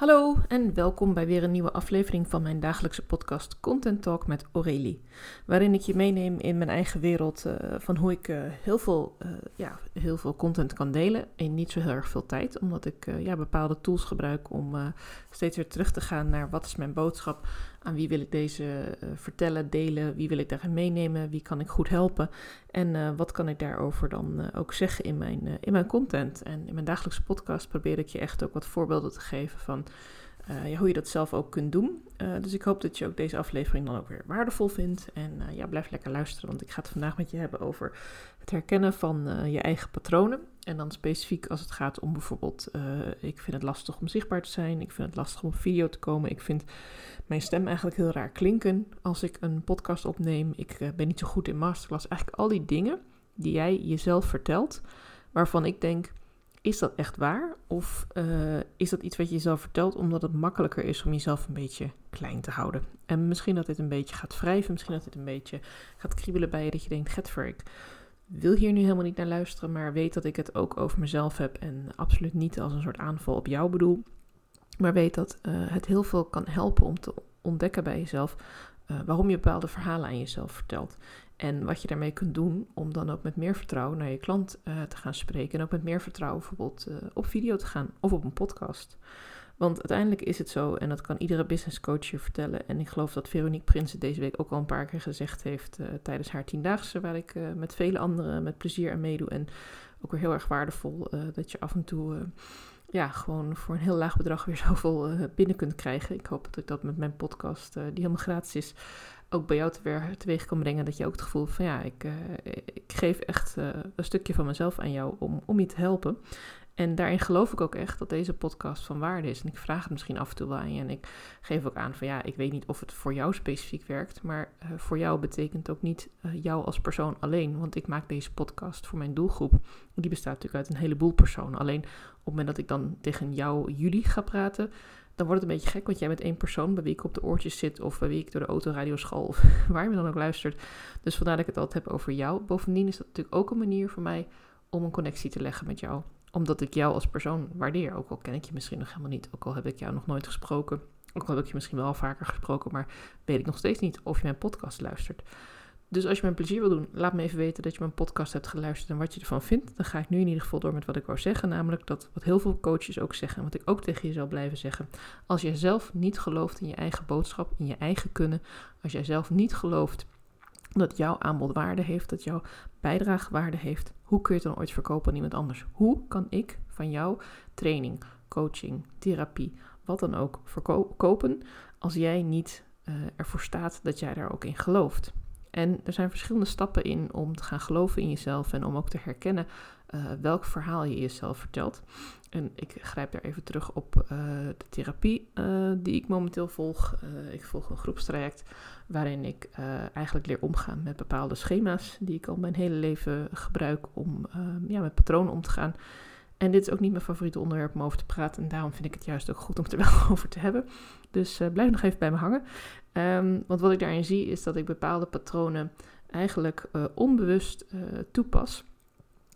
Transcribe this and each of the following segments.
Hallo en welkom bij weer een nieuwe aflevering van mijn dagelijkse podcast Content Talk met Aurélie. Waarin ik je meeneem in mijn eigen wereld uh, van hoe ik uh, heel, veel, uh, ja, heel veel content kan delen in niet zo heel erg veel tijd. Omdat ik ja, bepaalde tools gebruik om steeds weer terug te gaan naar wat is mijn boodschap, aan wie wil ik deze vertellen, delen, wie wil ik daarin meenemen, wie kan ik goed helpen en wat kan ik daarover dan ook zeggen in mijn, in mijn content. En in mijn dagelijkse podcast probeer ik je echt ook wat voorbeelden te geven van hoe je dat zelf ook kunt doen. Dus ik hoop dat je ook deze aflevering dan ook weer waardevol vindt. En ja, blijf lekker luisteren, want ik ga het vandaag met je hebben over het herkennen van je eigen patronen. En dan specifiek als het gaat om bijvoorbeeld, ik vind het lastig om zichtbaar te zijn. Ik vind het lastig om op video te komen. Ik vind mijn stem eigenlijk heel raar klinken als ik een podcast opneem. Ik ben niet zo goed in masterclass. Eigenlijk al die dingen die jij jezelf vertelt, waarvan ik denk is dat echt waar? Of uh, is dat iets wat je jezelf vertelt omdat het makkelijker is om jezelf een beetje klein te houden? En misschien dat dit een beetje gaat wrijven, misschien dat dit een beetje gaat kriebelen bij je, dat je denkt, Getver, ik wil hier nu helemaal niet naar luisteren, maar weet dat ik het ook over mezelf heb en absoluut niet als een soort aanval op jou bedoel. Maar weet dat uh, het heel veel kan helpen om te ontdekken bij jezelf uh, waarom je bepaalde verhalen aan jezelf vertelt. En wat je daarmee kunt doen om dan ook met meer vertrouwen naar je klant uh, te gaan spreken. En ook met meer vertrouwen bijvoorbeeld op video te gaan of op een podcast. Want uiteindelijk is het zo, en dat kan iedere business coach je vertellen. En ik geloof dat Veronique Prinsen deze week ook al een paar keer gezegd heeft uh, tijdens haar tiendaagse, waar ik met vele anderen met plezier aan meedoe. En ook weer heel erg waardevol dat je af en toe ja, gewoon voor een heel laag bedrag weer zoveel binnen kunt krijgen. Ik hoop dat ik dat met mijn podcast, die helemaal gratis is, ook bij jou teweeg kan brengen. Dat je ook het gevoel van ja, ik, ik geef echt een stukje van mezelf aan jou om, om je te helpen. En daarin geloof ik ook echt dat deze podcast van waarde is. En ik vraag het misschien af en toe wel aan je. En ik geef ook aan van ja, ik weet niet of het voor jou specifiek werkt. Maar uh, voor jou betekent ook niet jou als persoon alleen. Want ik maak deze podcast voor mijn doelgroep. Die bestaat natuurlijk uit een heleboel personen. Alleen op het moment dat ik dan tegen jou, jullie ga praten dan wordt het een beetje gek, want jij bent één persoon bij wie ik op de oortjes zit of bij wie ik door de autoradio school of waar je dan ook luistert. Dus vandaar dat ik het altijd heb over jou. Bovendien is dat natuurlijk ook een manier voor mij om een connectie te leggen met jou. Omdat ik jou als persoon waardeer. Ook al ken ik je misschien nog helemaal niet. Ook al heb ik jou nog nooit gesproken. Ook al heb ik je misschien wel vaker gesproken, maar weet ik nog steeds niet of je mijn podcast luistert. Dus als je een plezier wil doen, laat me even weten dat je mijn podcast hebt geluisterd en wat je ervan vindt. Dan ga ik nu in ieder geval door met wat ik wou zeggen. Namelijk dat wat heel veel coaches ook zeggen en wat ik ook tegen je zal blijven zeggen. Als jij zelf niet gelooft in je eigen boodschap, in je eigen kunnen. Als jij zelf niet gelooft dat jouw aanbod waarde heeft, dat jouw bijdrage waarde heeft. Hoe kun je het dan ooit verkopen aan iemand anders? Hoe kan ik van jouw training, coaching, therapie, wat dan ook verkopen als jij niet uh, ervoor staat dat jij daar ook in gelooft? En er zijn verschillende stappen in om te gaan geloven in jezelf en om ook te herkennen uh, welk verhaal je jezelf vertelt. En ik grijp daar even terug op uh, de therapie uh, die ik momenteel volg. ik volg een groepstraject waarin ik eigenlijk leer omgaan met bepaalde schema's die ik al mijn hele leven gebruik om ja, met patronen om te gaan. En dit is ook niet mijn favoriete onderwerp om over te praten. En daarom vind ik het juist ook goed om het er wel over te hebben. Dus blijf nog even bij me hangen. Um, want wat ik daarin zie is dat ik bepaalde patronen eigenlijk uh, onbewust uh, toepas.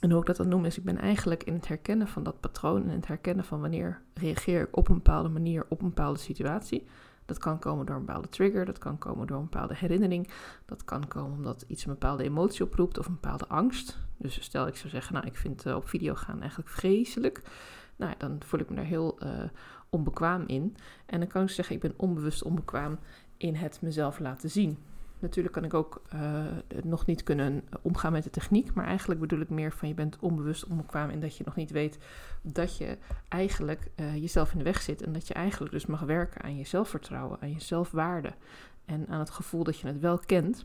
En hoe ik dat dan noem is, ik ben eigenlijk in het herkennen van dat patroon en het herkennen van wanneer reageer ik op een bepaalde manier op een bepaalde situatie. Dat kan komen door een bepaalde trigger, dat kan komen door een bepaalde herinnering, dat kan komen omdat iets een bepaalde emotie oproept of een bepaalde angst. Dus stel ik zou zeggen, nou ik vind uh, op video gaan eigenlijk vreselijk, nou dan voel ik me daar heel onbekwaam in. En dan kan ik zeggen, ik ben onbewust onbekwaam in het mezelf laten zien. Natuurlijk kan ik ook uh, nog niet kunnen omgaan met de techniek, maar eigenlijk bedoel ik meer van je bent onbewust onbekwaam en dat je nog niet weet dat je eigenlijk uh, jezelf in de weg zit en dat je eigenlijk dus mag werken aan je zelfvertrouwen, aan je zelfwaarde en aan het gevoel dat je het wel kent.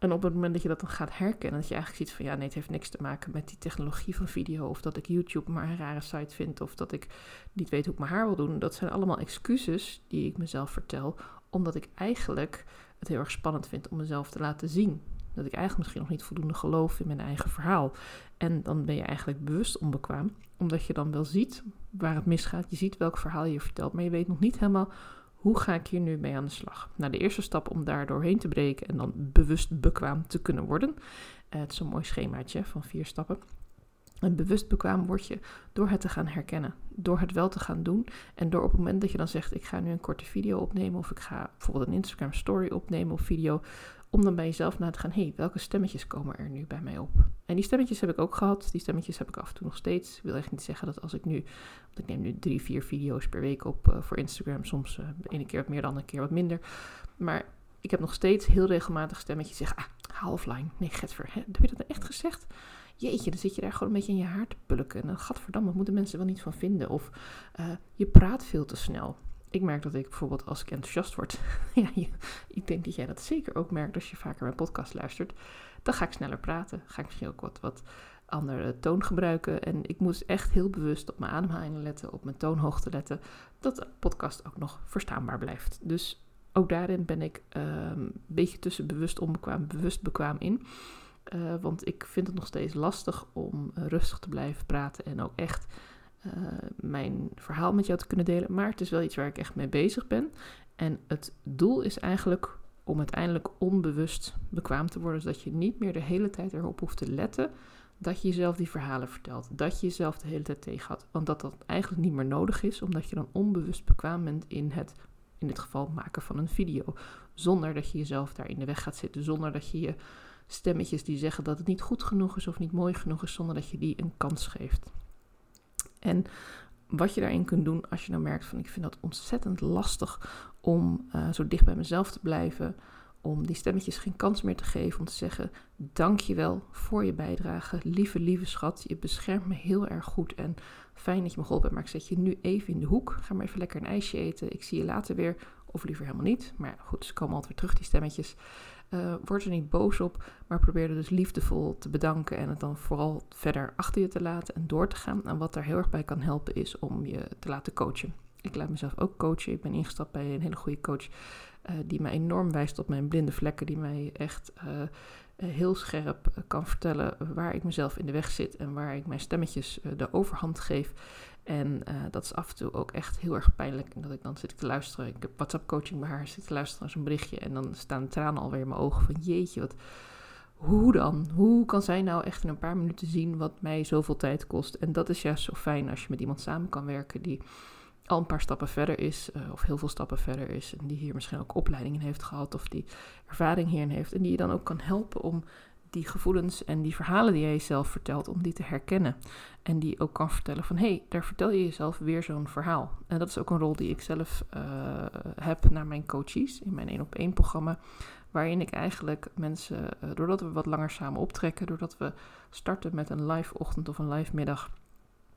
En op het moment dat je dat dan gaat herkennen, dat je eigenlijk ziet van ja, nee, het heeft niks te maken met die technologie van video. Of dat ik YouTube maar een rare site vind. Of dat ik niet weet hoe ik mijn haar wil doen. Dat zijn allemaal excuses die ik mezelf vertel omdat ik eigenlijk het heel erg spannend vind om mezelf te laten zien. Dat ik eigenlijk misschien nog niet voldoende geloof in mijn eigen verhaal. En dan ben je eigenlijk bewust onbekwaam, omdat je dan wel ziet waar het misgaat. Je ziet welk verhaal je vertelt, maar je weet nog niet helemaal hoe ga ik hier nu mee aan de slag. Nou, de eerste stap om daar doorheen te breken en dan bewust bekwaam te kunnen worden. Uh, het is een mooi schemaatje van vier stappen En bewust bekwaam word je door het te gaan herkennen, door het wel te gaan doen en door op het moment dat je dan zegt: Ik ga nu een korte video opnemen, of ik ga bijvoorbeeld een Instagram story opnemen of video, om dan bij jezelf na te gaan: Hé, hey, welke stemmetjes komen er nu bij mij op? En die stemmetjes heb ik ook gehad, die stemmetjes heb ik af en toe nog steeds. Ik wil echt niet zeggen dat als ik nu, want ik neem nu drie, vier video's per week op uh, voor Instagram, soms uh, ene keer wat meer, dan een keer wat minder. Maar ik heb nog steeds heel regelmatig stemmetjes zeggen: Ah, haal offline. Nee, Getver, heb je dat nou echt gezegd? jeetje, dan zit je daar gewoon een beetje in je haar te pulken. En dan, gadverdamme, moeten mensen wel niet van vinden. Of uh, je praat veel te snel. Ik merk dat ik bijvoorbeeld als ik enthousiast word, ja, ik denk dat jij dat zeker ook merkt als je vaker mijn podcast luistert, dan ga ik sneller praten. Ga ik misschien ook wat, wat andere toon gebruiken. En ik moet echt heel bewust op mijn ademhaling letten, op mijn toonhoogte letten, dat de podcast ook nog verstaanbaar blijft. Dus ook daarin ben ik uh, een beetje tussen bewust onbekwaam, bewust bekwaam in. Uh, want ik vind het nog steeds lastig om uh, rustig te blijven praten en ook echt uh, mijn verhaal met jou te kunnen delen. Maar het is wel iets waar ik echt mee bezig ben. En het doel is eigenlijk om uiteindelijk onbewust bekwaam te worden, zodat je niet meer de hele tijd erop hoeft te letten dat je jezelf die verhalen vertelt. Dat je jezelf de hele tijd tegenhoudt. Want dat dat eigenlijk niet meer nodig is, omdat je dan onbewust bekwaam bent in het, in dit geval, maken van een video. Zonder dat je jezelf daar in de weg gaat zitten, zonder dat je je stemmetjes die zeggen dat het niet goed genoeg is of niet mooi genoeg is, zonder dat je die een kans geeft. En wat je daarin kunt doen als je nou merkt van ik vind dat ontzettend lastig om uh, zo dicht bij mezelf te blijven, om die stemmetjes geen kans meer te geven, om te zeggen dank je wel voor je bijdrage, lieve lieve schat, je beschermt me heel erg goed en fijn dat je me geholpen hebt, maar ik zet je nu even in de hoek, ga maar even lekker een ijsje eten, ik zie je later weer, of liever helemaal niet, maar goed, ze komen altijd weer terug die stemmetjes. Uh, word er niet boos op, maar probeer er dus liefdevol te bedanken en het dan vooral verder achter je te laten en door te gaan. En wat daar heel erg bij kan helpen is om je te laten coachen. Ik laat mezelf ook coachen. Ik ben ingestapt bij een hele goede coach uh, die mij enorm wijst op mijn blinde vlekken, die mij echt uh, heel scherp kan vertellen waar ik mezelf in de weg zit en waar ik mijn stemmetjes de overhand geef. En uh, dat is af en toe ook echt heel erg pijnlijk. En dat ik dan zit te luisteren. Ik heb WhatsApp coaching bij haar, zit te luisteren naar zo'n berichtje. En dan staan tranen alweer in mijn ogen van jeetje, wat, hoe dan? Hoe kan zij nou echt in een paar minuten zien wat mij zoveel tijd kost? En dat is juist zo fijn als je met iemand samen kan werken die al een paar stappen verder is, uh, of heel veel stappen verder is, en die hier misschien ook opleidingen heeft gehad, of die ervaring hierin heeft, en die je dan ook kan helpen om die gevoelens en die verhalen die jij jezelf vertelt, om die te herkennen. En die ook kan vertellen van, hé, hey, daar vertel je jezelf weer zo'n verhaal. En dat is ook een rol die ik zelf uh, heb naar mijn coaches in mijn 1 op 1 programma. Waarin ik eigenlijk mensen, uh, doordat we wat langer samen optrekken, doordat we starten met een live ochtend of een live middag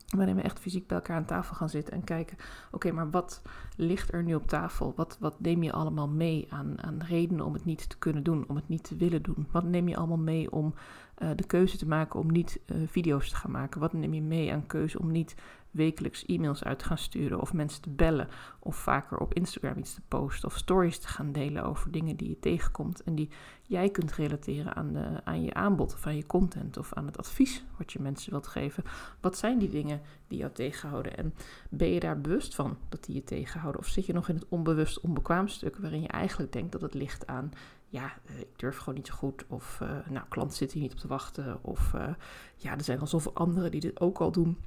Waarin we echt fysiek bij elkaar aan tafel gaan zitten en kijken: oké, maar wat ligt er nu op tafel? Wat, wat neem je allemaal mee aan, aan redenen om het niet te kunnen doen, om het niet te willen doen? Wat neem je allemaal mee om uh, de keuze te maken om niet uh, video's te gaan maken? Wat neem je mee aan keuze om niet wekelijks e-mails uit gaan sturen of mensen te bellen of vaker op Instagram iets te posten of stories te gaan delen over dingen die je tegenkomt en die jij kunt relateren aan, de, aan je aanbod of aan je content of aan het advies wat je mensen wilt geven. Wat zijn die dingen die jou tegenhouden en ben je daar bewust van dat die je tegenhouden of zit je nog in het onbewust onbekwaam stuk waarin je eigenlijk denkt dat het ligt aan ja, eh, ik durf gewoon niet zo goed. Of uh, nou, klanten zitten hier niet op te wachten. Of uh, ja, er zijn al zoveel anderen die dit ook al doen.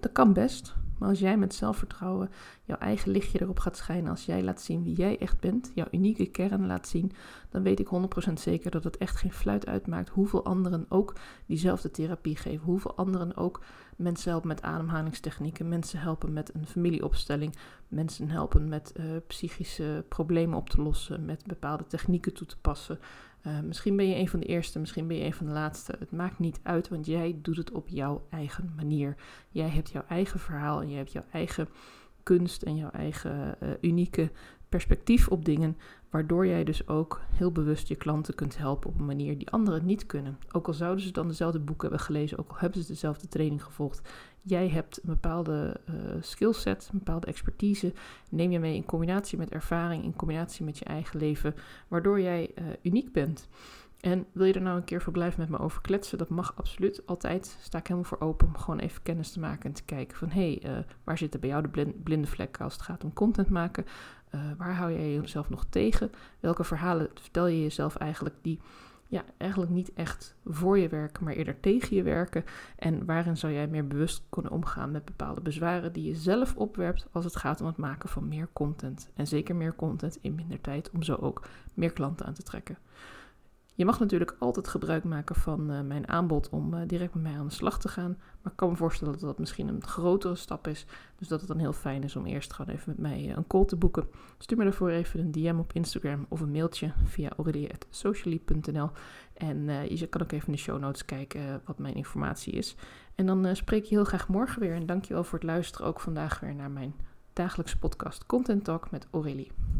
Dat kan best, maar als jij met zelfvertrouwen jouw eigen lichtje erop gaat schijnen, als jij laat zien wie jij echt bent, jouw unieke kern laat zien, dan weet ik 100% zeker dat het echt geen fluit uitmaakt hoeveel anderen ook diezelfde therapie geven, hoeveel anderen ook mensen helpen met ademhalingstechnieken, mensen helpen met een familieopstelling, mensen helpen met uh, psychische problemen op te lossen, met bepaalde technieken toe te passen, uh, misschien ben je een van de eerste, misschien ben je een van de laatste. Het maakt niet uit, want jij doet het op jouw eigen manier. Jij hebt jouw eigen verhaal en je hebt jouw eigen kunst en jouw eigen uh, unieke perspectief op dingen, waardoor jij dus ook heel bewust je klanten kunt helpen op een manier die anderen niet kunnen. Ook al zouden ze dan dezelfde boeken hebben gelezen, ook al hebben ze dezelfde training gevolgd. Jij hebt een bepaalde uh, skillset, een bepaalde expertise, neem je mee in combinatie met ervaring, in combinatie met je eigen leven, waardoor jij uh, uniek bent. En wil je er nou een keer voor blijven met me over kletsen? Dat mag absoluut. Altijd sta ik helemaal voor open om gewoon even kennis te maken en te kijken van hé, hey, uh, waar zitten bij jou de blinde vlekken als het gaat om content maken? Waar hou jij jezelf nog tegen? Welke verhalen vertel je jezelf eigenlijk die ja, eigenlijk niet echt voor je werken, maar eerder tegen je werken? En waarin zou jij meer bewust kunnen omgaan met bepaalde bezwaren die je zelf opwerpt als het gaat om het maken van meer content? En zeker meer content in minder tijd om zo ook meer klanten aan te trekken. Je mag natuurlijk altijd gebruik maken van uh, mijn aanbod om uh, direct met mij aan de slag te gaan. Maar ik kan me voorstellen dat dat misschien een grotere stap is. Dus dat het dan heel fijn is om eerst gewoon even met mij uh, een call te boeken. Stuur me daarvoor even een DM op Instagram of een mailtje via aurelie.socially.nl. En je kan ook even in de show notes kijken wat mijn informatie is. En dan spreek je heel graag morgen weer. En dankjewel voor het luisteren ook vandaag weer naar mijn dagelijkse podcast Content Talk met Aurélie.